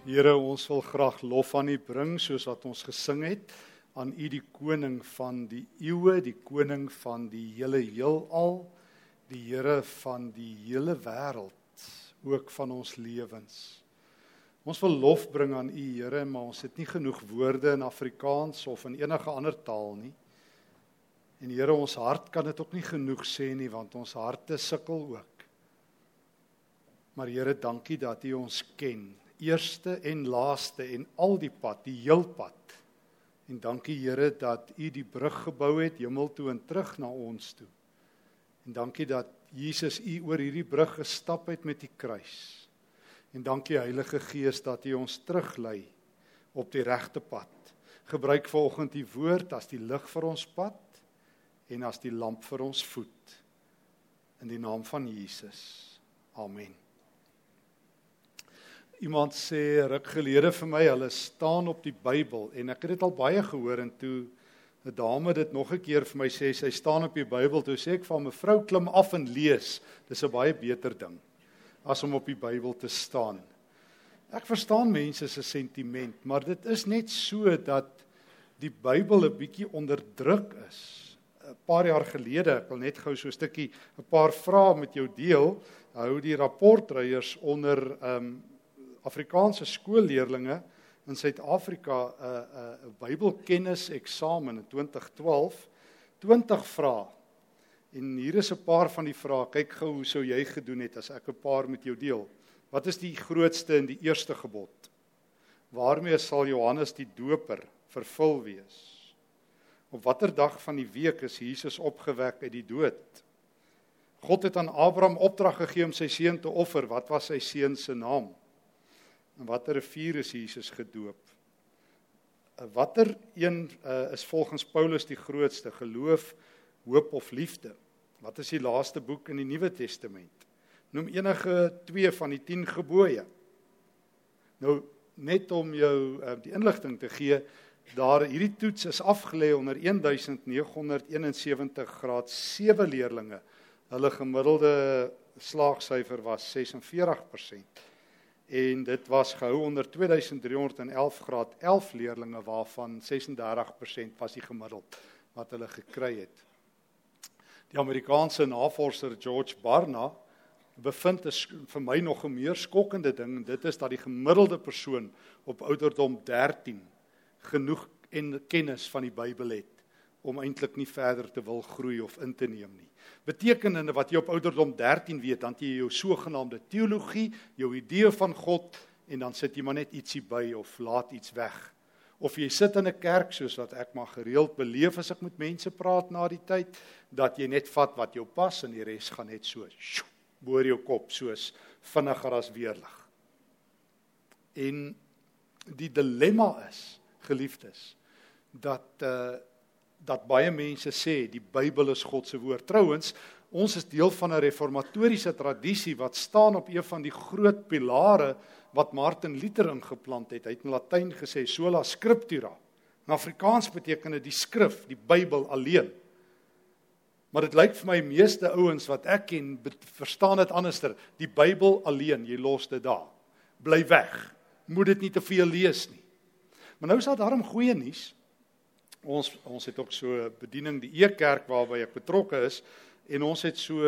Here, ons wil graag lof aan U bring soos wat ons gesing het aan U die koning van die eeue, die koning van die hele heelal, die Here van die hele wêreld, ook van ons lewens. Ons wil lof bring aan U, Here, maar ons het nie genoeg woorde in Afrikaans of in enige ander taal nie. En Here, ons hart kan dit ook nie genoeg sê nie want ons harte sukkel ook. Maar Here, dankie dat U ons ken eerste en laaste en al die pad, die heel pad. En dankie Here dat U die brug gebou het hemel toe en terug na ons toe. En dankie dat Jesus U oor hierdie brug gestap het met die kruis. En dankie Heilige Gees dat U ons teruglei op die regte pad. Gebruik vanoggend U woord as die lig vir ons pad en as die lamp vir ons voet. In die naam van Jesus. Amen. Iemand sê ruk gelede vir my, hulle staan op die Bybel en ek het dit al baie gehoor en toe 'n dame dit nog 'n keer vir my sê, sy staan op die Bybel, toe sê ek vir mevrou klim af en lees. Dis 'n baie beter ding as om op die Bybel te staan. Ek verstaan mense se sentiment, maar dit is net so dat die Bybel 'n bietjie onderdruk is. 'n Paar jaar gelede, ek wil net gou so 'n stukkie 'n paar vrae met jou deel. Hou die rapportryers onder ehm um, Afrikaanse skoolleerdlinge in Suid-Afrika 'n uh, 'n uh, Bybelkennis eksamen in 2012 20 vrae. En hier is 'n paar van die vrae. Kyk gou hoe sou jy gedoen het as ek 'n paar met jou deel. Wat is die grootste en die eerste gebod? Waarmee sal Johannes die Doper vervul wees? Op watter dag van die week is Jesus opgewek uit die dood? God het aan Abraham opdrag gegee om sy seun te offer. Wat was sy seun se naam? In watter rivier is Jesus gedoop? Eh, watter een uh, is volgens Paulus die grootste geloof, hoop of liefde? Wat is die laaste boek in die Nuwe Testament? Noem enige twee van die 10 gebooie. Nou net om jou uh, die inligting te gee, daar hierdie toets is afgelê onder 1971 graad 7 leerdlinge. Hulle gemiddelde slaagsyfer was 46% en dit was gehou onder 2311 graad 11 leerdlinge waarvan 36% was die gemiddeld wat hulle gekry het. Die Amerikaanse navorser George Barna bevind is vir my nog 'n meer skokkende ding en dit is dat die gemiddelde persoon op ouderdom 13 genoeg en kennis van die Bybel het om eintlik nie verder te wil groei of in te neem nie. Beteken in wat jy op ouderdom 13 weet, dan jy jou sogenaamde teologie, jou idee van God en dan sit jy maar net ietsie by of laat iets weg. Of jy sit in 'n kerk soos wat ek maar gereeld beleef as ek met mense praat na die tyd, dat jy net vat wat jou pas en die res gaan net so boor jou kop soos vinniger as weerlig. En die dilemma is, geliefdes, dat uh dat baie mense sê die Bybel is God se woord. Trouwens, ons is deel van 'n reformatoriese tradisie wat staan op een van die groot pilare wat Martin Luther ingeplant het. Hy het in Latyn gesê sola scriptura. In Afrikaans beteken dit die skrif, die Bybel alleen. Maar dit lyk vir my meeste ouens wat ek ken, verstaan dit anderster. Die Bybel alleen, jy los dit daar. Bly weg. Moet dit nie te veel lees nie. Maar nou is daar darm goeie nuus ons ons het ook so bediening die E-kerk waarby ek betrokke is en ons het so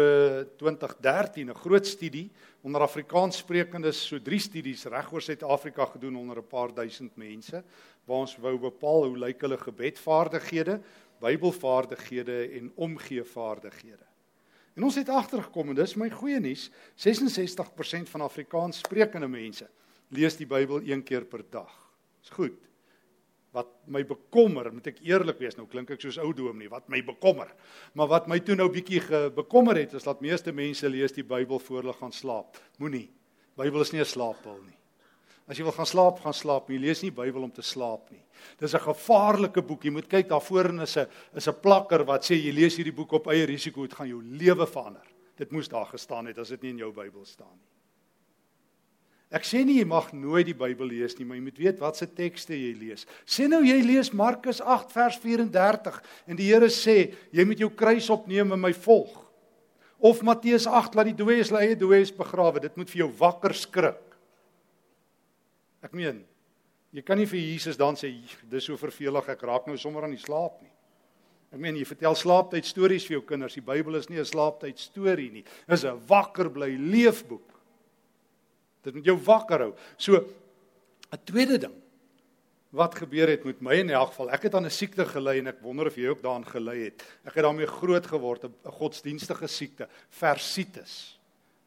2013 'n groot studie onder Afrikaans sprekendes so drie studies reg oor Suid-Afrika gedoen onder 'n paar duisend mense waar ons wou bepaal hoe lyk hulle gebedvaardighede, Bybelvaardighede en omgeevaardighede. En ons het agtergekom en dis my goeie nuus, 66% van Afrikaans sprekende mense lees die Bybel een keer per dag. Dis goed wat my bekommer, moet ek eerlik wees, nou klink ek soos ou dominee, wat my bekommer. Maar wat my toe nou bietjie bekommer het, is dat meeste mense lees die Bybel voor hulle gaan slaap. Moenie. Bybel is nie 'n slaappil nie. As jy wil gaan slaap, gaan slaap, jy lees nie Bybel om te slaap nie. Dis 'n gevaarlike boek. Jy moet kyk daarvoor en is 'n is 'n plakker wat sê jy lees hierdie boek op eie risiko, dit gaan jou lewe verander. Dit moes daar gestaan het as dit nie in jou Bybel staan nie. Ek sê nie jy mag nooit die Bybel lees nie, maar jy moet weet watse tekste jy lees. Sê nou jy lees Markus 8 vers 34 en die Here sê jy moet jou kruis opneem en my volg. Of Matteus 8 laat die dooies hulle eie dooies begrawe. Dit moet vir jou wakker skrik. Ek meen, jy kan nie vir Jesus dan sê dis so vervelig ek raak nou sommer aan die slaap nie. Ek meen jy vertel slaaptyd stories vir jou kinders. Die Bybel is nie 'n slaaptyd storie nie. Dit is 'n wakker bly leefboek. Dit moet jou wakker hou. So 'n tweede ding wat gebeur het met my in elk geval. Ek het aan 'n siekte gely en ek wonder of jy ook daaraan gely het. Ek het daarmee groot geword, 'n godsdienstige siekte, versitis.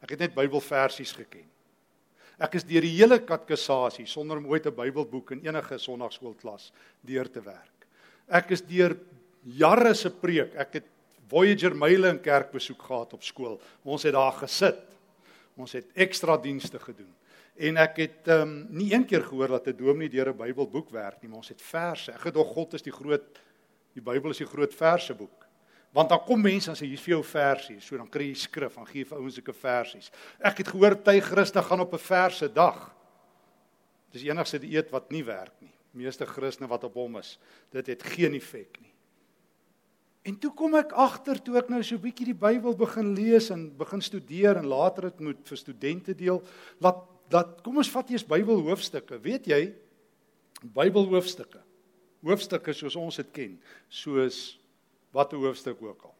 Ek het net Bybelversies geken. Ek is deur die hele katkesasie sonder om ooit 'n Bybelboek in enige sonnaarskoolklas deur te werk. Ek is deur jare se preek. Ek het Voyager myle in kerkbesoek gehad op skool. Ons het daar gesit. Ons het ekstra dienste gedoen. En ek het ehm um, nie een keer gehoor dat 'n dominee deur 'n Bybelboek werk nie, maar ons het verse. Ek gedog God is die groot die Bybel is die groot verseboek. Want dan kom mense en sê hier's vir jou versie, so dan kry jy skrif, dan gee jy vir ouens sulke versies. Ek het gehoor party Christene gaan op 'n verse dag. Dis die enigste dieet wat nie werk nie. Meeste Christene wat op hom is, dit het geen effek nie. En toe kom ek agter toe ek nou so 'n bietjie die Bybel begin lees en begin studeer en later dit moet vir studente deel, laat dat kom ons vat eers Bybelhoofstukke. Weet jy Bybelhoofstukke. Hoofstukke soos ons dit ken, soos watter hoofstuk ook al.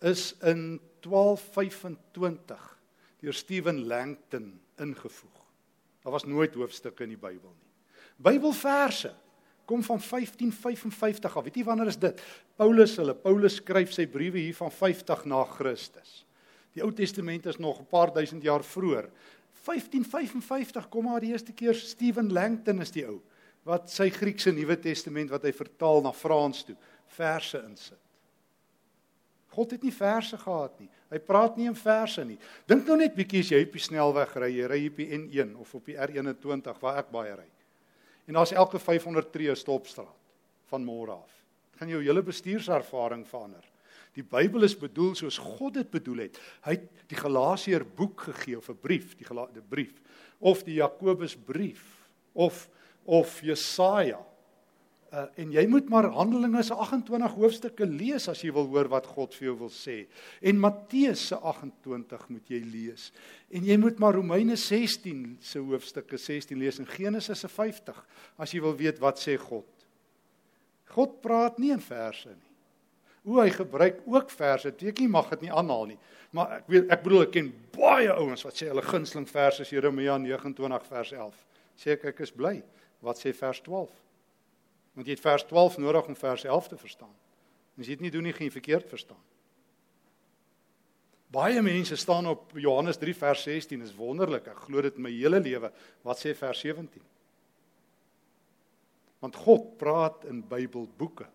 Is in 1225 deur Stephen Langton ingevoeg. Daar was nooit hoofstukke in die Bybel nie. Bybelverse kom van 1555 af. Weet jy wanneer is dit? Paulus, hulle Paulus skryf sy briewe hier van 50 na Christus. Die Ou Testament is nog 'n paar duisend jaar vroeër. 1555 kom maar die eerste keer Stephen Langton is die ou wat sy Griekse Nuwe Testament wat hy vertaal na Frans toe verse insit. God het nie verse gehad nie. Hy praat nie in verse nie. Dink nou net bietjie as jy op die snelweg ry, jy ry op die N1 of op die R21 waar ek baie ry. En daar's elke 500 tree stopstraat van môre af. Dit gaan jou hele bestuurservaring verander. Die Bybel is bedoel soos God dit bedoel het. Hy het die Galasiër boek gegee of 'n brief, die Galasiër brief of die Jakobus brief of of Jesaja. Uh, en jy moet maar Handelinge se 28 hoofstukke lees as jy wil hoor wat God vir jou wil sê. En Matteus se 28 moet jy lees. En jy moet maar Romeine 16 se hoofstukke 16 lees en Genesis se 50 as jy wil weet wat sê God. God praat nie in verse nie. Hoe hy gebruik ook verse. Ek nie mag dit nie aanhaal nie. Maar ek weet ek bedoel ek ken baie ouens wat sê hulle gunsteling verse is Jeremia 29 vers 11. Sê ek ek is bly. Wat sê vers 12? Want jy het vers 12 nodig om vers 11 te verstaan. As jy dit nie doen nie, gaan jy verkeerd verstaan. Baie mense staan op Johannes 3 vers 16 is wonderlik. Ek glo dit my hele lewe. Wat sê vers 17? Want God praat in Bybelboeke.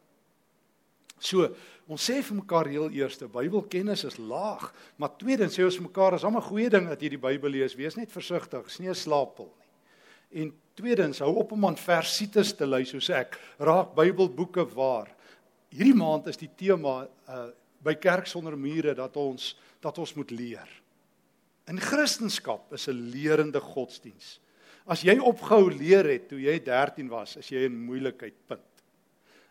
So, ons sê vir mekaar heel eerste, Bybelkennis is laag, maar tweedens sê ons vir mekaar is almal goeie ding dat jy die Bybel lees, wees net versigtig, 'n slaappil nie. En tweedens, hou op om aan versites te lui soos ek, raak Bybelboeke waar. Hierdie maand is die tema uh by kerk sonder mure dat ons dat ons moet leer. In Christendom is 'n lerende godsdiens. As jy opgehou leer het toe jy 13 was, is jy in moeilikheid punt.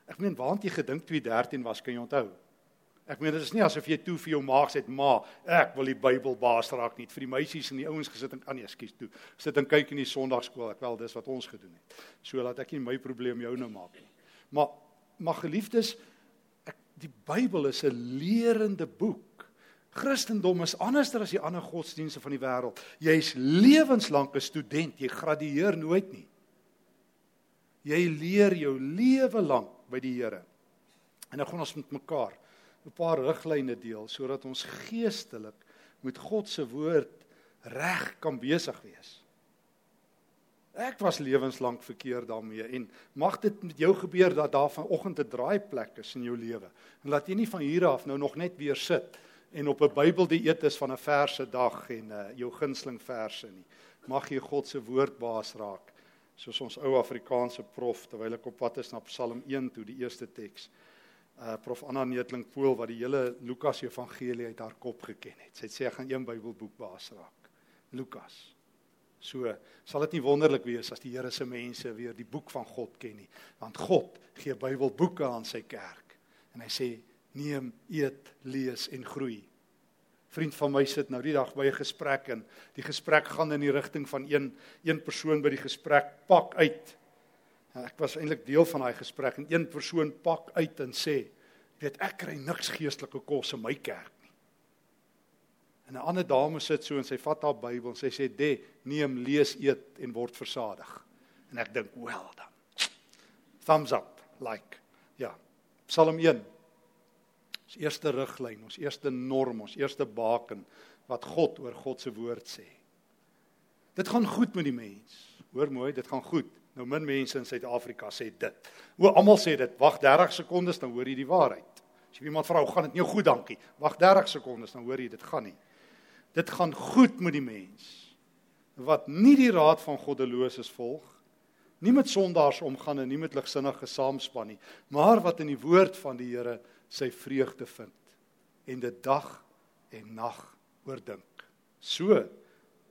Ek meen waant jy gedink toe jy 13 was, kan jy onthou? Ek meen dit is nie asof jy toe vir jou ma gesê het, "Ma, ek wil die Bybel baas raak nie." Vir die meisies en die ouens gesit en aan nee, ekskuus toe. Sit en kyk in die Sondagskool. Ek wel, dis wat ons gedoen het. So laat ek nie my probleem jou nou maak nie. Maar maar geliefdes, ek die Bybel is 'n lerende boek. Christendom is anders as die ander godsdienste van die wêreld. Jy's lewenslank 'n student, jy gradueer nooit nie. Jy leer jou lewe lank by die Here. En nou gaan ons met mekaar 'n paar riglyne deel sodat ons geestelik met God se woord reg kan besig wees. Ek was lewenslank verkeer daarmee en mag dit met jou gebeur dat daar vanoggend 'n draaiplek is in jou lewe en laat jy nie van hier af nou nog net weer sit en op 'n Bybel dieet is van 'n verse dag en uh, jou gunsteling verse nie. Mag jy God se woord baas raak soos ons ou Afrikaanse prof terwyl ek op pad is na Psalm 1 toe die eerste teks. Uh prof Anna Neetling Pool wat die hele Lukas Evangelie uit haar kop geken het. Sy het sê ek gaan een Bybelboek baas raak. Lukas. So sal dit nie wonderlik wees as die Here se mense weer die boek van God ken nie, want God gee Bybelboeke aan sy kerk. En hy sê neem, eet, lees en groei. vriend van my sit nou die dag by 'n gesprek en die gesprek gaan in die rigting van een een persoon by die gesprek pak uit. Ek was eintlik deel van daai gesprek en een persoon pak uit en sê, "Weet ek kry niks geestelike kos in my kerk nie." En 'n ander dame sit so en sy vat haar Bybel en sy sê, "De, neem, lees, eet en word versadig." En ek dink, "Well dan." Thumbs up, like. Ja. Psalm 1 Ons eerste riglyn, ons eerste norm, ons eerste baken wat God oor God se woord sê. Dit gaan goed met die mens. Hoor mooi, dit gaan goed. Nou min mense in Suid-Afrika sê dit. O, almal sê dit. Wag 30 sekondes dan hoor jy die waarheid. As jy iemand vra, "Hoe gaan dit nie goed, dankie." Wag 30 sekondes dan hoor jy dit gaan nie. Dit gaan goed met die mens wat nie die raad van goddeloses volg, nie met sondaars omgaan en nie met ligsinnige saamspan nie, maar wat in die woord van die Here sy vreugde vind en dit dag en nag oordink. So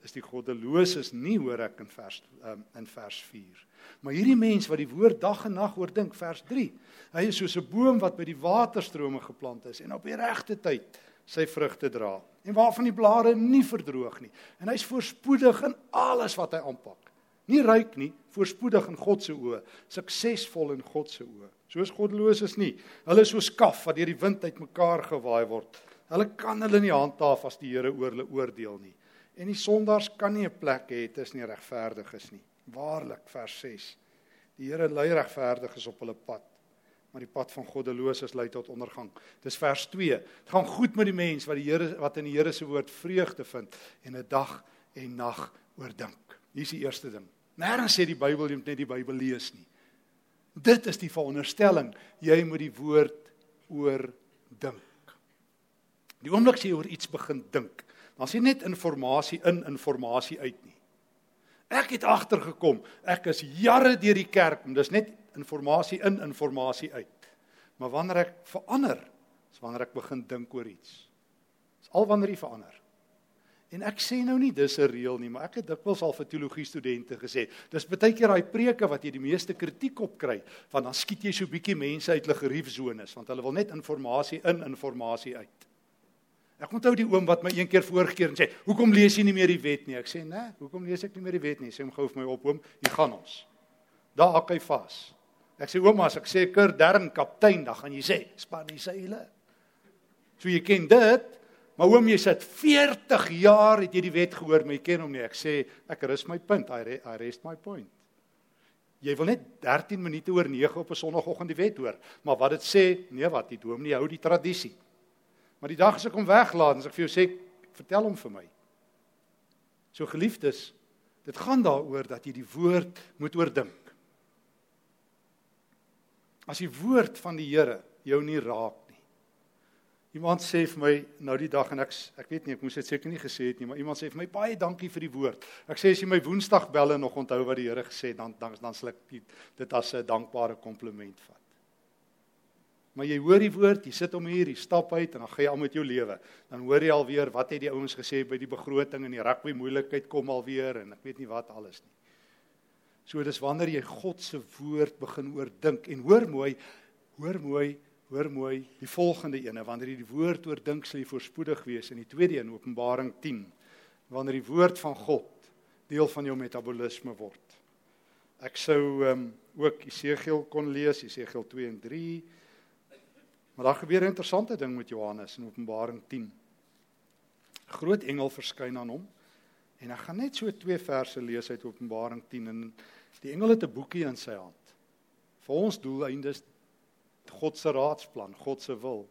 is die goddeloses nie hoor ek in vers um, in vers 4. Maar hierdie mens wat die woord dag en nag oordink vers 3. Hy is soos 'n boom wat by die waterstrome geplant is en op die regte tyd sy vrugte dra en waarvan die blare nie verdroog nie. En hy's voorspoedig in alles wat hy aanpak. Nie ryk nie, voorspoedig in God se oë, suksesvol in God se oë. Soos goddeloses nie. Hulle is soos kaf wat deur die wind uitmekaar gewaai word. Hulle kan hulle nie handhaaf as die Here oor hulle oordeel nie. En die sondaars kan nie 'n plek hê tussen die regverdiges nie. Waarlik vers 6. Die Here lei regverdiges op hulle pad, maar die pad van goddeloses lei tot ondergang. Dis vers 2. Dit gaan goed met die mens wat die Here wat in die Here se woord vreugde vind en 'n dag en nag oordink. Hier is die eerste ding. Nêrens sê die Bybel jy moet net die Bybel lees nie. Dit is die veronderstelling. Jy moet die woord oordink. Die oomblik as jy oor iets begin dink, dan sien net inligting in inligting uit nie. Ek het agtergekom, ek is jare deur die kerk, en dis net inligting in inligting uit. Maar wanneer ek verander, is wanneer ek begin dink oor iets. Dis al wanneer jy verander. En ek sê nou nie dis 'n reël nie, maar ek het dikwels al vir teologie studente gesê, dis baie keer daai preke wat jy die meeste kritiek op kry, want dan skiet jy so bietjie mense uit hulle geriefsones, want hulle wil net inligting in inligting uit. Ek onthou die oom wat my een keer voorgekeer en sê, "Hoekom lees jy nie meer die wet nie?" Ek sê, "Nee, hoekom lees ek nie meer die wet nie?" Sê hom gou vir my op, oom, hier gaan ons. Daar hak hy vas. Ek sê, "Ouma, as ek sê kur dern kaptein, dan gaan jy sê, span die seile." So jy ken dit, Maar oom, jy sit 40 jaar het jy die wet gehoor, maar jy ken hom nie. Ek sê ek rus my punt. I, re, I rest my point. Jy wil net 13 minute oor 9 op 'n sonoggend die wet hoor. Maar wat dit sê, nee wat, die dom nie hou die tradisie. Maar die dag as ek hom weglaat, as ek vir jou sê, vertel hom vir my. So geliefdes, dit gaan daaroor dat jy die woord moet oordink. As die woord van die Here jou nie raak Iemand sê vir my nou die dag en ek ek weet nie ek moes dit seker nie gesê het nie maar iemand sê vir my baie dankie vir die woord. Ek sê as jy my Woensdag belle nog onthou wat die Here gesê het dan dan dan sal ek dit as 'n dankbare kompliment vat. Maar jy hoor die woord, jy sit om hier, jy stap uit en dan gaan jy al met jou lewe. Dan hoor jy alweer wat het die ouens gesê by die begroting en die rugby moeilikheid kom alweer en ek weet nie wat alles nie. So dis wanneer jy God se woord begin oordink en hoor mooi, hoor mooi Hoor mooi, die volgende ene, wanneer jy die woord oordink, sal jy voorspoedig wees in die tweede een, Openbaring 10. Wanneer die woord van God deel van jou metabolisme word. Ek sou um, ook Esegiel kon lees, Esegiel 2 en 3. Maar daar gebeur 'n interessante ding met Johannes in Openbaring 10. 'n Groot engel verskyn aan hom en ek gaan net so twee verse lees uit Openbaring 10 en die engel het 'n boekie in sy hand. Vir ons doeleindes God se raadsplan, God se wil.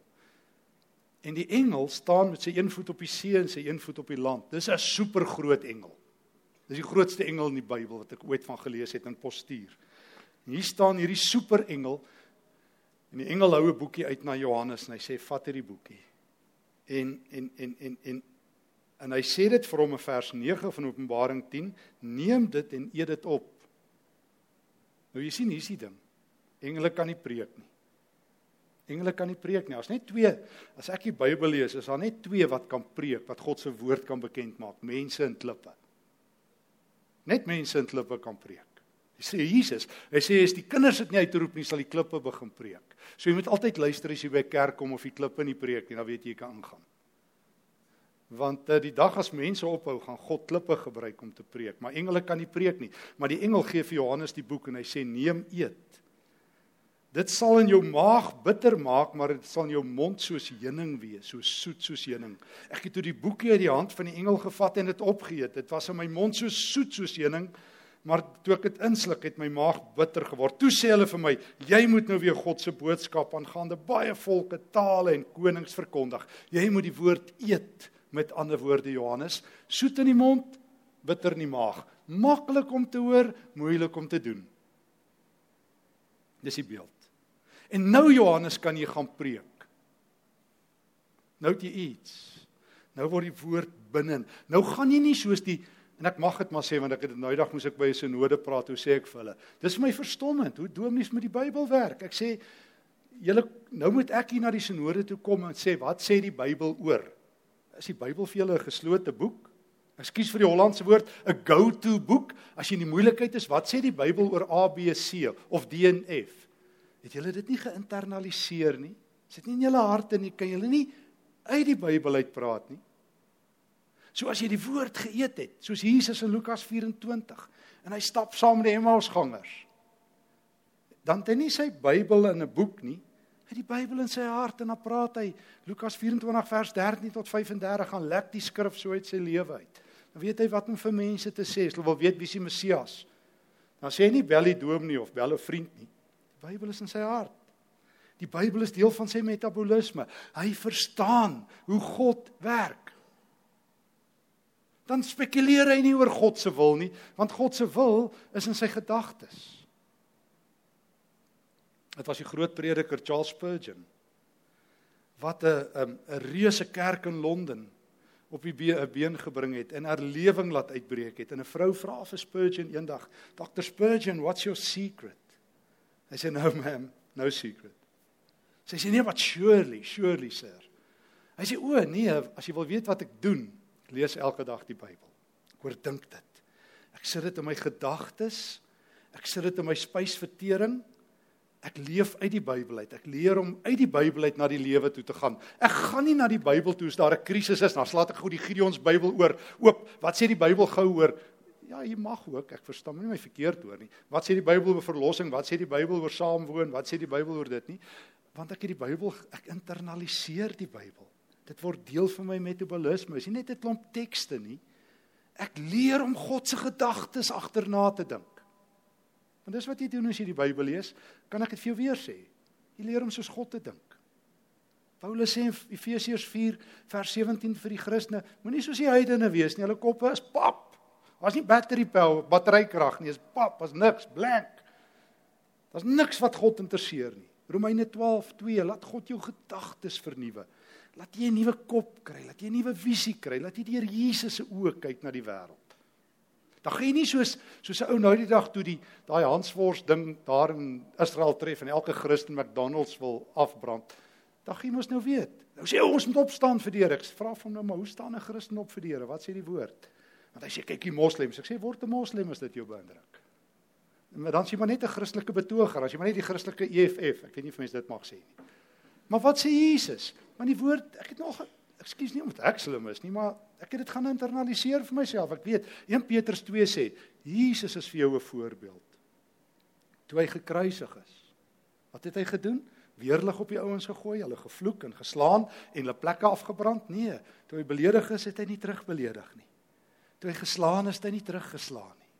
En die engel staan met sy een voet op die see en sy een voet op die land. Dis 'n supergroot engel. Dis die grootste engel in die Bybel wat ek ooit van gelees het in postuur. En hier staan hierdie superengel en die engel hou 'n boekie uit na Johannes en hy sê vat hierdie boekie. En en en en en en hy sê dit vir hom in vers 9 van Openbaring 10, neem dit en eet dit op. Nou jy sien hier's die ding. Engele kan nie preek nie. Engele kan nie preek nie. Daar's net twee. As ek die Bybel lees, is daar net twee wat kan preek, wat God se woord kan bekend maak, mense en klippe. Net mense en klippe kan preek. Sê Jesus, hy sê as die kinders dit nie uitroep nie, sal die klippe begin preek. So jy moet altyd luister as jy by kerk kom of die klippe nie preek nie, dan weet jy jy kan ingaan. Want uh, die dag as mense ophou, gaan God klippe gebruik om te preek, maar engele kan nie preek nie. Maar die engel gee vir Johannes die boek en hy sê neem eet. Dit sal in jou maag bitter maak, maar dit sal in jou mond soos heuning wees, so soet soos heuning. Ek het toe die boekie uit die hand van die engel gevat en dit opgeëet. Dit was in my mond so soet soos heuning, maar toe ek dit insluk, het my maag bitter geword. Toe sê hulle vir my, jy moet nou weer God se boodskap aangaande baie volke, tale en konings verkondig. Jy moet die woord eet, met ander woorde Johannes, soet in die mond, bitter in die maag. Maklik om te hoor, moeilik om te doen. Dis die beeld. En nou Johannes kan jy gaan preek. Nou het jy iets. Nou word die woord binne. Nou gaan jy nie soos die en ek mag dit maar sê want ek het dit nou dag moes ek by 'n sinode praat, hoe sê ek vir hulle? Dis vir my verstommend hoe dominees met die Bybel werk. Ek sê julle nou moet ek hier na die sinode toe kom en sê wat sê die Bybel oor? Is die Bybel vir julle 'n geslote boek? Ekskuus vir die Hollandse woord, 'n go-to boek. As jy in die moeilikheid is, wat sê die Bybel oor A, B, C of D en F? Het julle dit nie geïnternaliseer nie? Sit nie in julle harte nie, kan julle nie uit die Bybel uit praat nie. So as jy die woord geëet het, soos Jesus in Lukas 24 en hy stap saam met die Emmausgangers. Dan het hy nie sy Bybel in 'n boek nie. Hy het die Bybel in sy hart en dan praat hy Lukas 24 vers 13 tot 35 gaan lek die skrif so uit sy lewe uit. Dan weet hy wat om vir mense te sê. Hulle wil weet wie die Messias. Dan sê hy nie bel die dominee of bel 'n vriend nie. Bybel is in sy hart. Die Bybel is deel van sy metabolisme. Hy verstaan hoe God werk. Dan spekuleer hy nie oor God se wil nie, want God se wil is in sy gedagtes. Dit was die groot prediker Charles Spurgeon wat 'n 'n reuse kerk in Londen op die been, been gebring het en herlewing laat uitbreek het en 'n vrou vra vir Spurgeon eendag, "Dr Spurgeon, what's your secret?" Hy sê no ma'am, no secret. Sy sê nee, but surely, surely sir. Hy sê o nee, as jy wil weet wat ek doen, lees elke dag die Bybel. Ek oordink dit. Ek sit dit in my gedagtes. Ek sit dit in my spysvertering. Ek leef uit die Bybel uit. Ek leer om uit die Bybel uit na die lewe toe te gaan. Ek gaan nie na die Bybel toe as daar 'n krisis is, dan slaat ek gou die Gideons Bybel oor. Oop, wat sê die Bybel gou oor? Ja, jy mag ook. Ek verstaan nie my verkeerd hoor nie. Wat sê die Bybel oor verlossing? Wat sê die Bybel oor saamwoon? Wat sê die Bybel oor dit nie? Want ek het die Bybel ek internaliseer die Bybel. Dit word deel van my metabolisme. Is nie net 'n klomp tekste nie. Ek leer om God se gedagtes agterna te dink. Want dis wat jy doen as jy die Bybel lees, kan ek dit vir jou weer sê. Jy leer om soos God te dink. Paulus sê in Efesiërs 4 vers 17 vir die Christene, moenie soos die heidene wees nie. Hulle koppe is pap. Was nie battery power, batterykrag nie, is pap, was niks, blank. Daar's niks wat God interesseer nie. Romeine 12:2 laat God jou gedagtes vernuwe. Laat jy 'n nuwe kop kry, laat jy 'n nuwe visie kry, laat jy deur Jesus se oë kyk na die wêreld. Dan gaan jy nie soos soos 'n ou nou die dag toe die daai Hanswors ding daar in Israel tref en elke Christen McDonald's wil afbrand. Dan gaan jy mos nou weet. Nou sê ons moet opstaan vir die Here. Ek vra van nou maar hoe staan 'n Christen op vir die Here? Wat sê die woord? Want hy sê kyk die moslems. Ek sê word 'n moslem as dit jou beïndruk. Maar dan sê maar net 'n Christelike betoger, as jy maar net die Christelike EFF, ek weet nie of mense dit mag sê nie. Maar wat sê Jesus? Want die woord, ek het nog ekskuus nie omdat ek slim is nie, maar ek het dit gaan internaliseer vir myself. Ek weet 1 Petrus 2 sê, Jesus is vir jou 'n voorbeeld. Toe hy gekruisig is. Wat het hy gedoen? Weerlig op die ouens gegooi, hulle gevloek en geslaan en hulle plekke afgebrand? Nee, toe hy beledig is, het hy nie terugbeledig nie. Toe hy geslaan is, het hy nie teruggeslaan nie.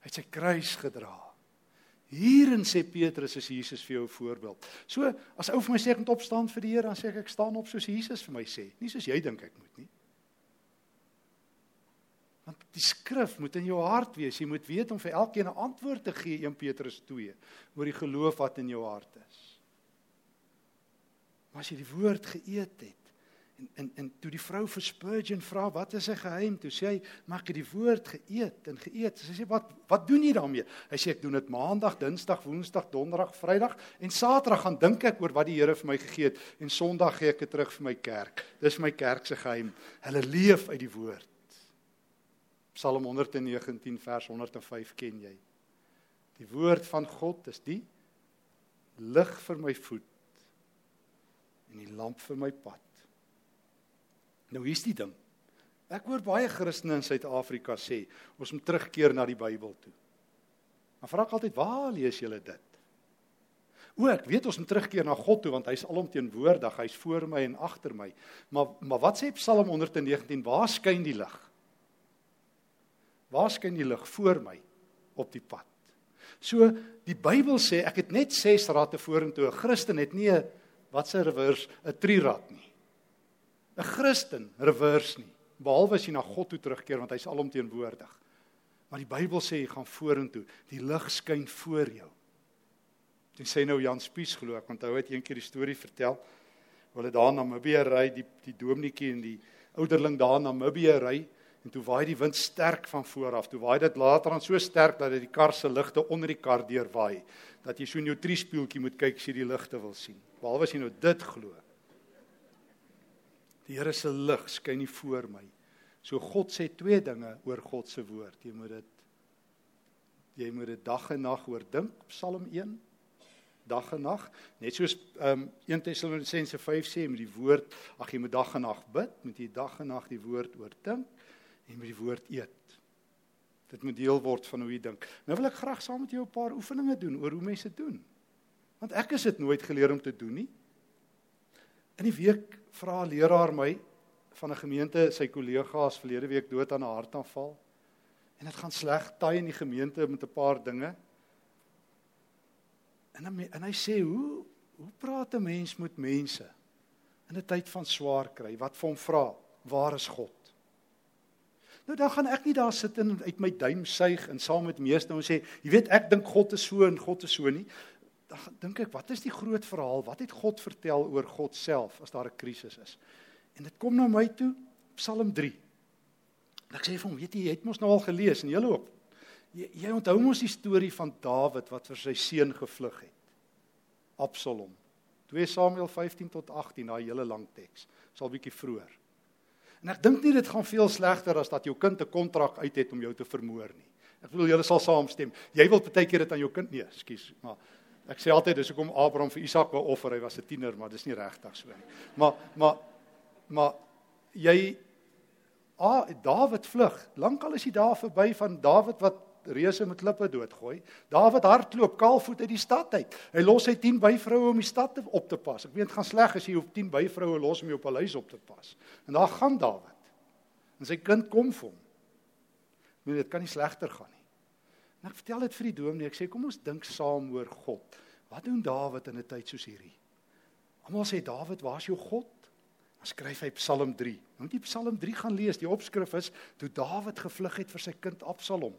Hy het sy kruis gedra. Hierin sê Petrus is Jesus vir jou 'n voorbeeld. So as ou vir my sê ek moet opstaan vir die Here, dan sê ek ek staan op soos Jesus vir my sê, nie soos jy dink ek moet nie. Want die skrif moet in jou hart wees. Jy moet weet om vir elkeen 'n antwoord te gee 1 Petrus 2 oor die geloof wat in jou hart is. Maar as jy die woord geëet het, En en en toe die vrou vir Spurgeon vra wat is sy geheim? Toe sê hy, "Maar ek het die woord geëet en geëet." Sy sê, "Wat wat doen jy daarmee?" Hy sê, "Ek doen dit Maandag, Dinsdag, Woensdag, Donderdag, Vrydag en Saterdag gaan dink ek oor wat die Here vir my gegee het en Sondag gee ek dit terug vir my kerk." Dis my kerk se geheim. Hulle leef uit die woord. Psalm 119 vers 105 ken jy. Die woord van God is die lig vir my voet en die lamp vir my pad. Nou hier's die ding. Ek hoor baie Christene in Suid-Afrika sê ons moet terugkeer na die Bybel toe. Maar vra ek altyd, waar lees julle dit? O, ek weet ons moet terugkeer na God toe want hy's alomteenwoordig, hy's voor my en agter my. Maar maar wat sê Psalm 119? Waar skyn die lig? Waar skyn die lig voor my op die pad? So die Bybel sê ek het net 6 ratte vorentoe. 'n Christen het nie 'n wat se reverse 'n 3 rat nie. 'n Christen reverse nie, behalwe as jy na God toe terugkeer want hy's alomteenwoordig. Maar die Bybel sê jy gaan vorentoe. Die lig skyn voor jou. Dit sê nou Jan Spies glo ek, hy het eendag die storie vertel. Hulle daar na Namibië ry, die die dominetjie en die ouderling daar na Namibië ry en toe waai die wind sterk van voor af. Toe waai dit later aan so sterk dat dit die kar se ligte onder die kar deur waai. Dat jy so in jou triespieeltjie moet kyk as jy die ligte wil sien. Behalwe as jy nou dit glo. Die Here se lig skyn nie voor my. So God sê twee dinge oor God se woord. Jy moet dit jy moet dit dag en nag oordink, Psalm 1 dag en nag. Net soos um, 1 Tessalonisense 5 sê met die woord, ag jy moet dag en nag bid, moet jy dag en nag die woord oordink en met die woord eet. Dit moet deel word van hoe jy dink. Nou wil ek graag saam met jou 'n paar oefeninge doen oor hoe mense dit doen. Want ek is dit nooit geleer om te doen nie. In die week vra 'n leraar my van 'n gemeente sy kollega's verlede week dood aan 'n hartaanval. En dit gaan sleg taai in die gemeente met 'n paar dinge. En dan, en hy sê hoe hoe praat 'n mens met mense in 'n tyd van swaar kry? Wat vir hom vra? Waar is God? Nou dan gaan ek nie daar sit en uit my duim suig en saam met meeste nou sê, jy weet ek dink God is so en God is so nie. Dan dink ek, wat is die groot verhaal? Wat het God vertel oor God self as daar 'n krisis is? En dit kom na my toe, Psalm 3. En ek sê vir hom, weet jy, jy het mos nou al gelees en jy loop. Jy, jy onthou mos die storie van Dawid wat vir sy seun gevlug het. Absalom. 2 Samuel 15 tot 18, daai hele lang teks. Sal bietjie vroeër. En ek dink nie dit gaan veel slegter as dat jou kind 'n kontrak uit het om jou te vermoor nie. Ek bedoel julle sal saamstem. Jy wil baie keer dit aan jou kind nee, skus, maar ek sê altyd dis hoekom Abraham vir Isak wou offer, hy was 'n tiener, maar dis nie regtig so nie. Maar maar maar jy Ah, Dawid vlug. Lankal is hy daar verby van Dawid wat reuse met klippe doodgooi. Dawid hardloop kaalvoet uit die stad uit. Hy los sy 10 byvroue om die stad te, op te pas. Ek weet dit gaan sleg as jy op 10 byvroue los om jou paleis op te pas. En daar gaan Dawid. En sy kind kom vir hom. Nee, dit kan nie slegter gaan nie. En ek vertel dit vir die dominee. Ek sê kom ons dink saam oor God. Wat doen Dawid in 'n tyd soos hierdie? Almal sê Dawid, waar's jou God? Dan skryf hy Psalm 3. Nou moet jy Psalm 3 gaan lees. Die opskrif is toe Dawid gevlug het vir sy kind Absalom.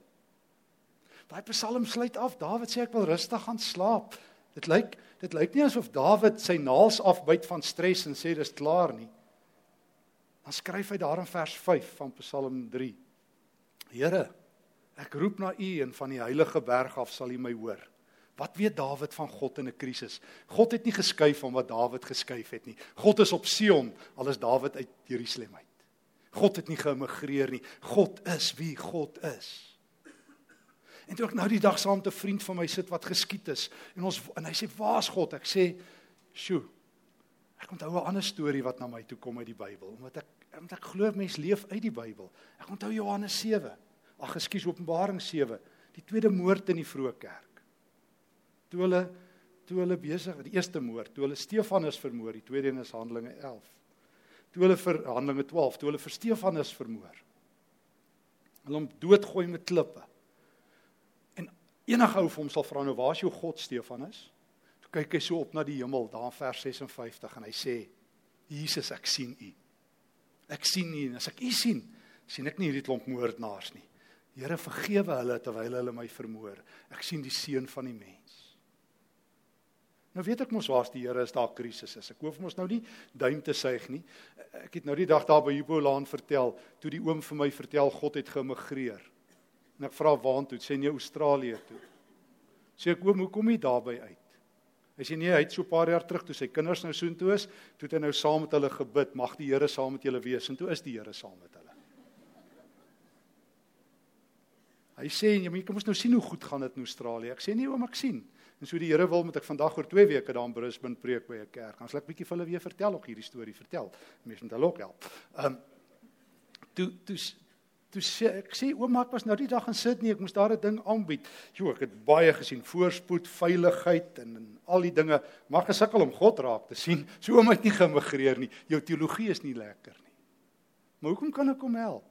Daai Psalm sluit af. Dawid sê ek wil rustig gaan slaap. Dit lyk dit lyk nie asof Dawid sy naels afbyt van stres en sê dis klaar nie. Dan skryf hy daar in vers 5 van Psalm 3. Here, ek roep na U en van die heilige berg af sal U my hoor. Wat weet Dawid van God in 'n krisis? God het nie geskuif van wat Dawid geskuif het nie. God is op Sion, al is Dawid uit Jerusalem uit. God het nie geëmigreer nie. God is wie God is. En toe ek nou die dag saam met 'n vriend van my sit wat geskiet is en ons en hy sê waar's God? Ek sê, "Sjoe. Ek onthou 'n ander storie wat na my toe kom uit die Bybel, omdat ek omdat ek glo mense leef uit die Bybel. Ek onthou Johannes 7. Ag, ekskuus, Openbaring 7, die tweede moord in die vroeë kerk. Toe hulle toe hulle besig, die eerste moord, toe hulle Stefanus vermoor, die tweede een is Handelinge 11. Toe hulle vir Handelinge 12, toe hulle vir Stefanus vermoor. Hulle hom doodgooi met klippe. Enige ou hom sal vra nou waar is jou God Stefanus? Toe kyk hy so op na die hemel daar in vers 56 en hy sê Jesus ek sien u. Ek sien u en as ek u sien, sien ek nie hierdie klomp moordenaars nie. Here vergewe hulle terwyl hulle my vermoor. Ek sien die seun van die mens. Nou weet ek mos waar's die Here as daar krisis is. Ek hoef mos nou nie duim te suig nie. Ek het nou die dag daar by Hipolaan vertel, toe die oom vir my vertel God het geëmigreer. En ek vra waartoe? Sê nee Australië toe. Sê ek oom, hoe kom jy daarby uit? Hy sê nee, hy het so 'n paar jaar terug toe sy kinders nou soontoe is, toe het hy nou saam met hulle gebid, mag die Here saam met julle wees en toe is die Here saam met hulle. Hy sê jy moet kom ons nou sien hoe goed gaan dit in Australië. Ek sê nee oom, ek sien. En so die Here wil met ek vandag oor 2 weke daar in Brisbane preek by 'n kerk. Dan sal ek bietjie vir hulle weer vertel ook hierdie storie vertel. Mense moet hulle ook help. Ehm um, toe toe toe sê ek sê ouma ek was nou die dag in Sydney, ek moes daar 'n ding aanbied. Jo, ek het baie gesien, voorspoed, veiligheid en, en al die dinge. Maar gesukkel om God raak te sien. So ouma het nie gemigreer nie. Jou teologie is nie lekker nie. Maar hoekom kan ek hom help?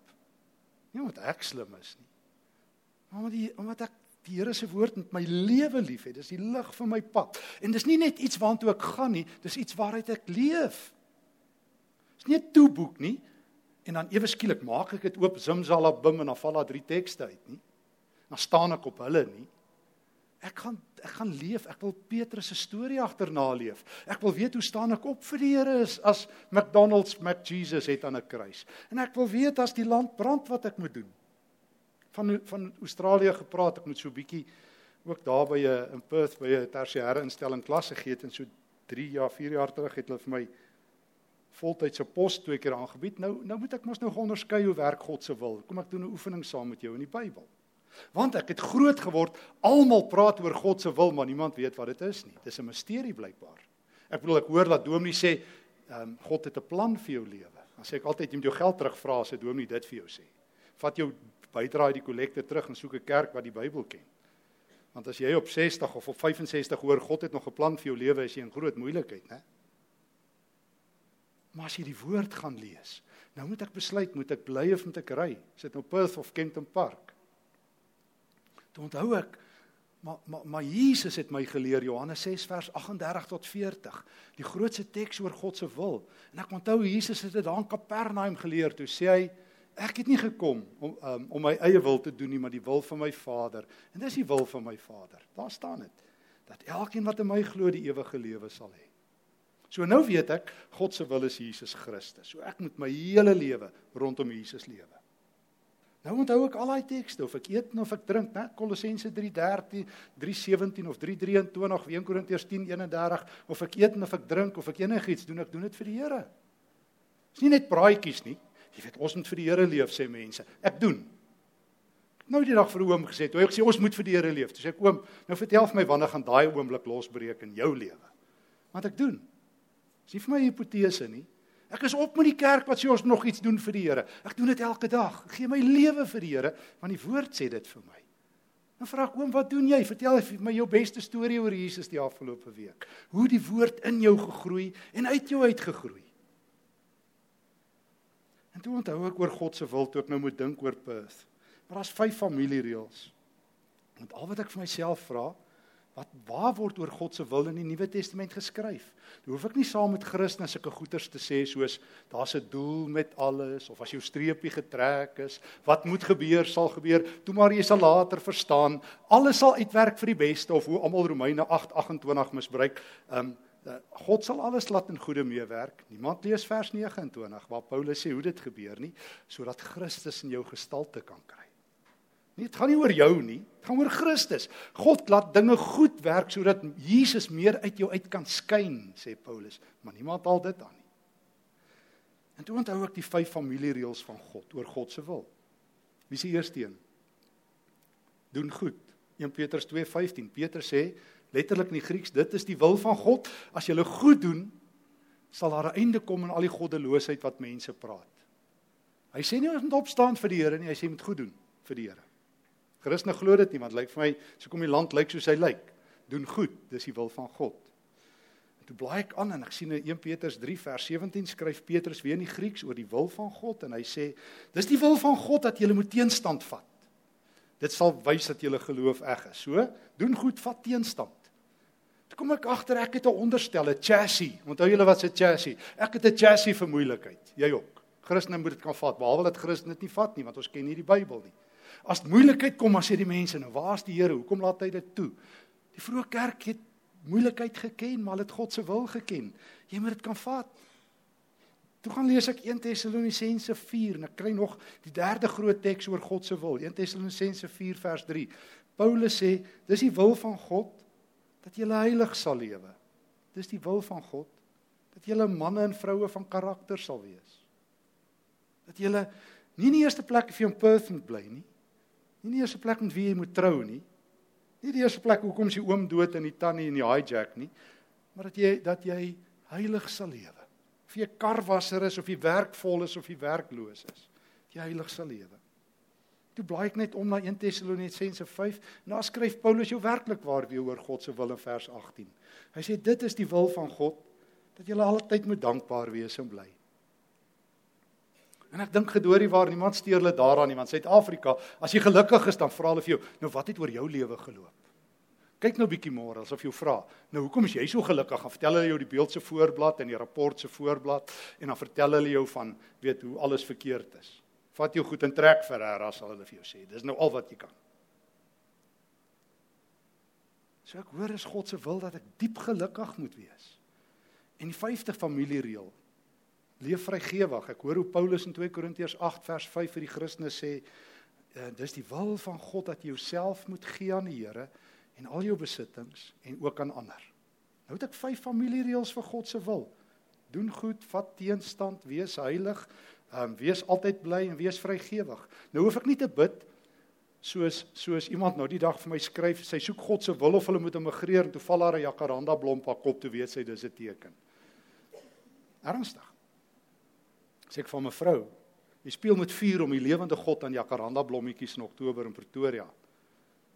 Nie omdat ek slim is nie. Omdat die omdat ek die Here se woord met my lewe liefhet. Dis die lig vir my pad. En dis nie net iets waartoe ek gaan nie, dis iets waaruit ek leef. Dis nie 'n toeboek nie. En dan ewe skielik maak ek dit oop Zimzalabim en dan val daar drie tekste uit, nie? Dan staan ek op hulle nie. Ek gaan ek gaan leef. Ek wil Petrus se storie agterna leef. Ek wil weet hoe staan ek op vir die Here as, McDonald's Mac Jesus het aan 'n kruis. En ek wil weet as die land brand wat ek moet doen. Van van Australië gepraat, ek moet so 'n bietjie ook daar by 'n in Perth by 'n tersiêre instelling klasse gee en so 3 jaar, 4 jaar terug het hulle vir my voltydse pos twee keer aangebied. Nou nou moet ek mos nou onderskei hoe werk God se wil. Kom ek doen 'n oefening saam met jou in die Bybel. Want ek het groot geword, almal praat oor God se wil, maar niemand weet wat dit is nie. Dis 'n misterie blykbaar. Ek bedoel ek hoor dat Dominee sê, ehm um, God het 'n plan vir jou lewe. Dan sê ek altyd jy moet jou geld terugvra as 'n Dominee dit vir jou sê. Vat jou bydrae die kollekte terug en soek 'n kerk wat die Bybel ken. Want as jy op 60 of op 65 hoor God het nog 'n plan vir jou lewe, is jy in groot moeilikheid, né? Maar as jy die woord gaan lees, nou moet ek besluit, moet ek bly of moet ek ry? Sit nou Perth of Kenton Park. Toe onthou ek maar maar maar Jesus het my geleer Johannes 6 vers 38 tot 40, die grootste teks oor God se wil. En ek onthou Jesus het dit daar in Kapernaum geleer. Toe sê hy ek het nie gekom om um, om my eie wil te doen nie, maar die wil van my Vader. En dis die wil van my Vader. Daar staan dit dat elkeen wat in my glo die ewige lewe sal hê. So nou weet ek God se wil is Jesus Christus. So ek moet my hele lewe rondom Jesus lewe. Nou onthou ek al daai tekste of ek eet of ek drink, né? Kolossense 3:13, 3:17 of 3:23, 1 Korintiërs 10:31 of ek eet of ek drink of ek enigiets doen, ek doen dit vir die Here. Dis nie net praatjies nie. Jy weet ons moet vir die Here leef sê mense. Ek doen. Nou die dag vir oom gesê, toe hy gesê ons moet vir die Here leef. Toe sê ek oom, nou vertel vir my wanneer gaan daai oomblik losbreek in jou lewe? Want ek doen. Dis nie vir my hipotese nie. Ek is op met die kerk wat sê ons nog iets doen vir die Here. Ek doen dit elke dag. Ek gee my lewe vir die Here want die woord sê dit vir my. Dan vra ek oom, wat doen jy? Vertel my jou beste storie oor Jesus die afgelope week. Hoe die woord in jou gegroei en uit jou uitgegroei. En toe onthou ek oor God se wil toe ek nou moet dink oor Perth. Maar daar's vyf familiereëls. Want al wat ek vir myself vra, wat waar word oor God se wil in die Nuwe Testament geskryf. Dan hoef ek nie saam met Christus sulke goeters te sê soos daar's 'n doel met alles of as jou streepie getrek is, wat moet gebeur sal gebeur. Toe maar jy sal later verstaan, alles sal uitwerk vir die beste of hoe almal Romeine 8:28 misbruik. Um God sal alles laat in goeie meewerk. Niemand lees vers 29 waar Paulus sê hoe dit gebeur nie, sodat Christus in jou gestalte kan kry. Nie, dit gaan nie oor jou nie, dit gaan oor Christus. God laat dinge goed werk sodat Jesus meer uit jou uit kan skyn, sê Paulus, maar niemand haal dit aan nie. En toe onthou ek die vyf familiereëls van God oor God se wil. Wie is die eerste een? Doen goed. 1 Petrus 2:15. Petrus sê letterlik in die Grieks, dit is die wil van God. As jy goed doen, sal daar 'n einde kom aan al die goddeloosheid wat mense praat. Hy sê nie ons moet opstaan vir die Here nie, hy sê jy moet goed doen vir die Here. Christene glo dit nie want lyk vir my so kom die land lyk soos hy lyk. Doen goed, dis die wil van God. En toe blaai ek aan en ek sien in 1 Petrus 3 vers 17 skryf Petrus weer in die Grieks oor die wil van God en hy sê dis die wil van God dat jy moet teenstand vat. Dit sal wys dat jy geloof eg is. So, doen goed, vat teenstand. Toe kom ek agter ek het 'n onderstel, 'n chassis. Onthou julle wat 'n chassis? Ek het 'n chassis vir moeilikheid. Jy ook. Christene moet dit kan vat, behalwe dat Christene dit nie vat nie, want ons ken nie die Bybel nie. As moeilikheid kom, dan sê die mense nou, waar's die Here? Hoekom laat hy dit toe? Die vroeë kerk het moeilikheid geken, maar het God se wil geken. Jy moet dit kan vat. Toe gaan lees ek 1 Tessalonisense 4 en ek kry nog die derde groot teks oor God se wil. 1 Tessalonisense 4 vers 3. Paulus sê, dis die wil van God dat jy heilig sal lewe. Dis die wil van God dat jy manne en vroue van karakter sal wees. Dat jy nie in die eerste plek vir jou in Perth moet bly nie, Nie in die eerste plek met wie jy moet trou nie. Nie die eerste plek hoekom die oom dood en die tannie en die hijack nie, maar dat jy dat jy heilig sal lewe. Of jy karwasser is of jy werkvol is of jy werkloos is, jy heilig sal lewe. Toe blaai ek net om na 1 Tessalonisense 5 en daar skryf Paulus jou werklik waar weer oor God se wil in vers 18. Hy sê dit is die wil van God dat jy altyd moet dankbaar wees en bly. En ek dink gedoorie waar niemand steur hulle daaraan nie want Suid-Afrika, as jy gelukkig is dan vra hulle vir jou, nou wat het oor jou lewe geloop? Kyk nou bietjie môre asof jy vra, nou hoekom is jy so gelukkig? Dan vertel hulle jou die beeld se voorblad en die rapport se voorblad en dan vertel hulle jou van weet hoe alles verkeerd is. Vat jou goed en trek vir haar as hulle vir jou sê. Dis nou al wat jy kan. So ek hoor is God se wil dat ek diep gelukkig moet wees. En die 50 familiereël leef vrygewig. Ek hoor hoe Paulus in 2 Korintiërs 8 vers 5 vir die Christene sê, uh, dis die wil van God dat jy jouself moet gee aan die Here en al jou besittings en ook aan ander. Nou het ek vyf familiereëls vir God se wil. Doen goed, vat teenstand, wees heilig, um, wees altyd bly en wees vrygewig. Nou hoef ek nie te bid soos soos iemand nou die dag vir my skryf, sy soek God se wil of hulle moet immigreer en toe val haar 'n jacaranda blom op kop toe weet sy dis 'n teken. Ernstig. Sê ek van mevrou, jy speel met vuur om die lewende God aan jacaranda blommetjies in Oktober in Pretoria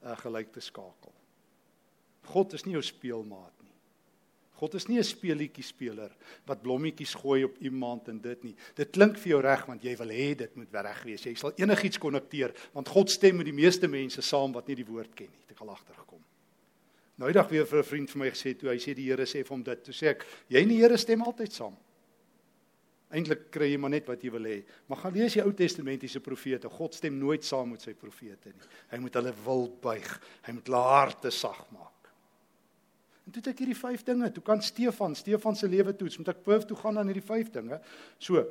uh, gelyk te skakel. God is nie jou speelmaat God is nie 'n speelietjie speler wat blommetjies gooi op iemand en dit nie. Dit klink vir jou reg want jy wil hê dit moet reg wees. Jy sal enigiets konnekteer want God stem met die meeste mense saam wat nie die woord ken nie. Ek het al agtergekom. Nou eendag weer vir 'n vriend vir my gesê toe hy sê die Here sê vir hom dit. Toe sê ek, jy en die Here stem altyd saam. Eintlik kry jy maar net wat jy wil hê. Maar gaan lees die Ou Testamentiese profete. God stem nooit saam met sy profete nie. Hy moet hulle wil buig. Hy moet hulle harte sag maak. En toe het ek hierdie vyf dinge. Toe kan Stefan, Stefan se lewe toets, moet ek perf toe gaan aan hierdie vyf dinge. So,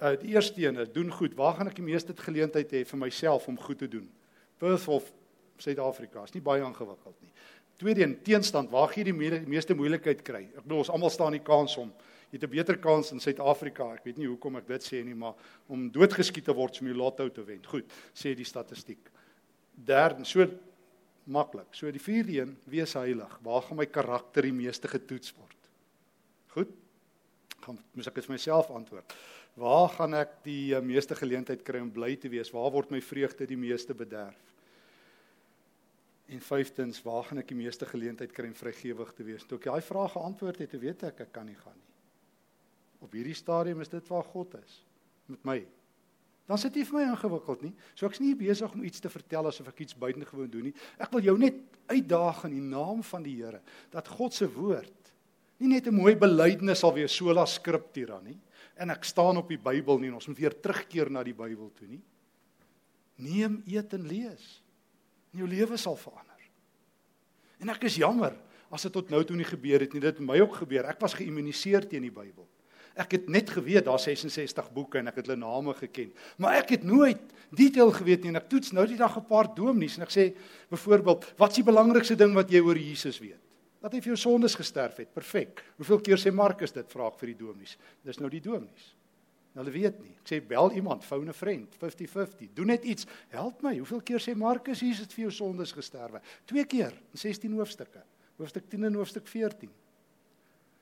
uh, die eerste een is doen goed. Waar gaan ek die meeste geleentheid hê vir myself om goed te doen? Perth of Suid-Afrika is nie baie ingewikkeld nie. Tweede een, teenstand. Waar gee jy die meeste moeilikheid kry? Ek bedoel ons almal staan die kans om jy het 'n beter kans in Suid-Afrika. Ek weet nie hoekom ek dit sê nie, maar om doodgeskiet te word om die lotto te wen. Goed, sê die statistiek. Derde, so maklik. So die vierde een, wees heilig. Waar gaan my karakter die meeste getoets word? Goed. Gaan moet ek dit vir myself antwoord. Waar gaan ek die uh, meeste geleentheid kry om bly te wees? Waar word my vreugde die meeste bederf? En vyftens, waar gaan ek die meeste geleentheid kry om vrygewig te wees? Toe ek daai vrae geantwoord het, weet ek ek kan nie gaan nie. Op hierdie stadium is dit waar God is met my dan sit dit vir my ingewikkeld nie. So ek's nie besig om iets te vertel asof ek iets buitengewoon doen nie. Ek wil jou net uitdaag in die naam van die Here dat God se woord nie net 'n mooi belydenis sal wees sola scriptura nie en ek staan op die Bybel nie en ons moet weer terugkeer na die Bybel toe nie. Neem, eet en lees. En jou lewe sal verander. En ek is jammer as dit tot nou toe nie gebeur het nie. Dit het my ook gebeur. Ek was geïmmuniseer teen die Bybel. Ek het net geweet daar 66 boeke en ek het hulle name geken. Maar ek het nooit detail geweet nie en ek toets nou die dag 'n paar dominees en ek sê byvoorbeeld, wat is die belangrikste ding wat jy oor Jesus weet? Dat hy vir jou sondes gesterf het. Perfek. Hoeveel keer sê Markus dit vra ek vir die dominees? Dis nou die dominees. Hulle weet nie. Ek sê bel iemand, phone 'n vriend, 50-50. Doen net iets. Help my. Hoeveel keer sê Markus Jesus het vir jou sondes gesterwe? Twee keer in 16 hoofstukke. Hoofstuk 10 en hoofstuk 14.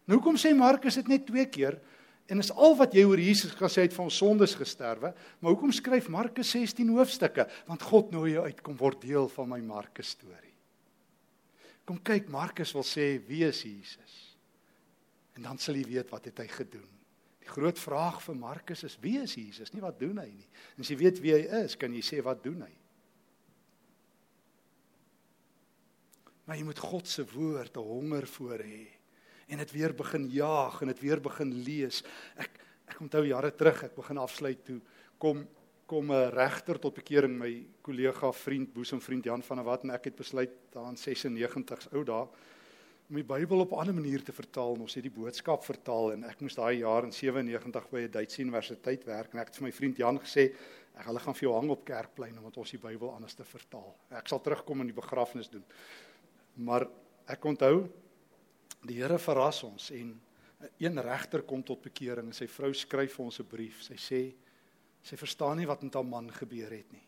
Nou hoekom sê Markus dit net twee keer? En is al wat jy oor Jesus gesê het van sondes gesterwe, maar hoekom skryf Markus 16 hoofstukke? Want God nooi jou uit kom word deel van my Markus storie. Kom kyk, Markus wil sê wie is Jesus? En dan sal jy weet wat het hy gedoen. Die groot vraag vir Markus is wie is Jesus? Nie wat doen hy nie. En as jy weet wie hy is, kan jy sê wat doen hy? Maar jy moet God se woord 'n honger voor hê en dit weer begin jaag en dit weer begin lees. Ek ek onthou jare terug, ek begin afsluit toe kom kom 'n regter tot bekering my kollega vriend boesemvriend Jan van der Walt en ek het besluit daar in 96 ou dae om die Bybel op 'n ander manier te vertaal. Ons het die boodskap vertaal en ek moes daai jaar in 97 by 'n Duitse universiteit werk en ek het vir my vriend Jan gesê ek hulle gaan vir jou hang op kerkplein omdat ons die Bybel anders te vertaal. Ek sal terugkom en die begrafnis doen. Maar ek onthou Die Here verras ons en een regter kom tot bekering en sy vrou skryf vir ons 'n brief. Sy sê sy verstaan nie wat met haar man gebeur het nie.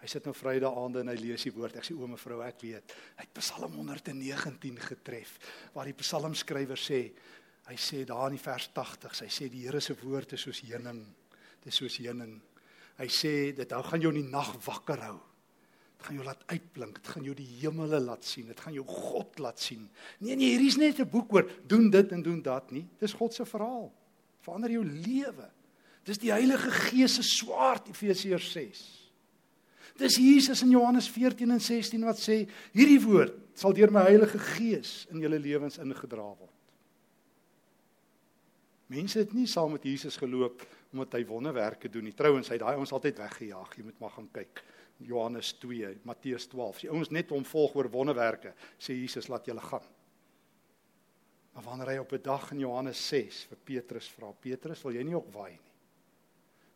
Hy sit nou Vrydag aande en hy lees die woord. Ek sê o mevrou, ek weet. Hy het Psalm 119 getref waar die psalmskrywer sê, hy sê daar in die vers 80, hy sê die Here se woord is soos heuning. Dit is soos heuning. Hy sê dit hou gaan jou in die nag wakker hou. Dit gaan jou laat uitblink. Dit gaan jou die hemele laat sien. Dit gaan jou God laat sien. Nee nee, hier is net 'n boek oor doen dit en doen dat nie. Dis God se verhaal. Verander jou lewe. Dis die Heilige Gees se swaard Efesiërs 6. Dis Jesus in Johannes 14 en 16 wat sê hierdie woord sal deur my Heilige Gees in julle lewens ingedra word. Mense het nie saam met Jesus geloop omdat hy wonderwerke doen nie. Trouwens, hy het daai ons altyd weggejaag. Jy moet maar gaan kyk. Johannes 2, Matteus 12. As ons net hom volg oor wonderwerke, sê Jesus laat julle gaan. Maar wanneer hy op 'n dag in Johannes 6 vir Petrus vra, Petrus, wil jy nie ook waai nie?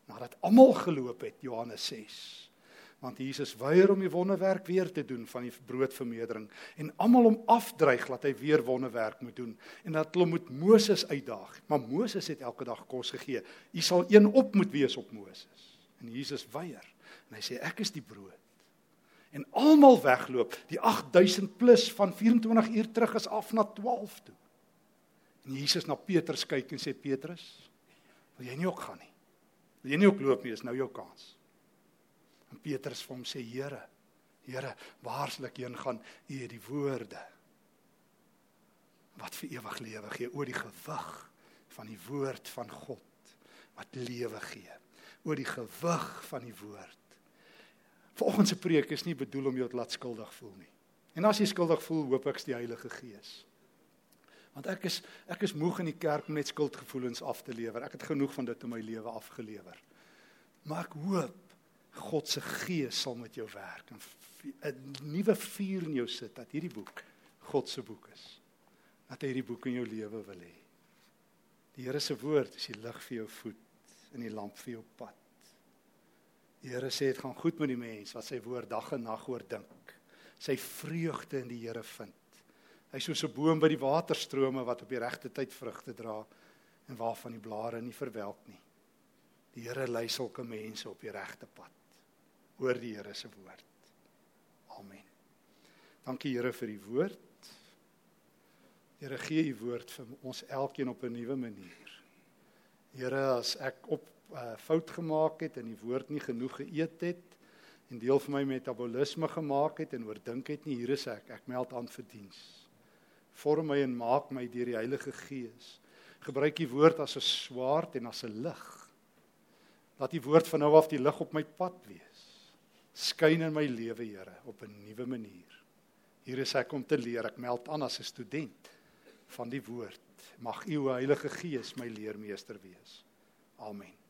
Nadat almal geloop het, Johannes 6. Want Jesus weier om die wonderwerk weer te doen van die broodvermeerdering en almal om afdreig dat hy weer wonderwerk moet doen en dat hulle moet Moses uitdaag. Maar Moses het elke dag kos gegee. U sal een op moet wees op Moses. En Jesus weier. En hy sê ek is die brood. En almal wegloop. Die 8000 plus van 24 uur terug is af na 12 toe. En Jesus na Petrus kyk en sê Petrus, wil jy nie ook gaan nie? Wil jy nie ook loop nie? Is nou jou kans. En Petrus vir hom sê Here, Here, waar sal ek heen gaan? U het die woorde wat vir ewig lewe gee oor die gewig van die woord van God wat lewe gee. Oor die gewig van die woord. Vanoggend se preek is nie bedoel om jou te laat skuldig voel nie. En as jy skuldig voel, hoop ek die Heilige Gees. Want ek is ek is moeg in die kerk om net skuldgevoelens af te lewer. Ek het genoeg van dit in my lewe afgelewer. Maar ek hoop God se Gees sal met jou werk en 'n nuwe vuur in jou sit dat hierdie boek God se boek is. Dat hy hierdie boek in jou lewe wil hê. Die Here se woord is die lig vir jou voet en die lamp vir jou pad. Die Here sê dit gaan goed met die mens wat sy woord dag en nag oordink. Sy vreugde in die Here vind. Hy is soos 'n boom by die waterstrome wat op die regte tyd vrugte dra en waarvan die blare nie verwelk nie. Die Here lei sulke mense op die regte pad. Hoor die Here se woord. Amen. Dankie Here vir die woord. Here gee u woord vir ons elkeen op 'n nuwe manier. Here as ek op uh, fout gemaak het en die woord nie genoeg geëet het en deel van my metabolisme gemaak het en oordink het nie hier is ek. Ek meld aan vir diens. Vorm my en maak my deur die Heilige Gees. Gebruik die woord as 'n swaard en as 'n lig. Laat die woord van nou af die lig op my pad wees. Skyn in my lewe Here op 'n nuwe manier. Hier is ek om te leer. Ek meld aan as 'n student van die woord. Mag u Heilige Gees my leermeester wees. Amen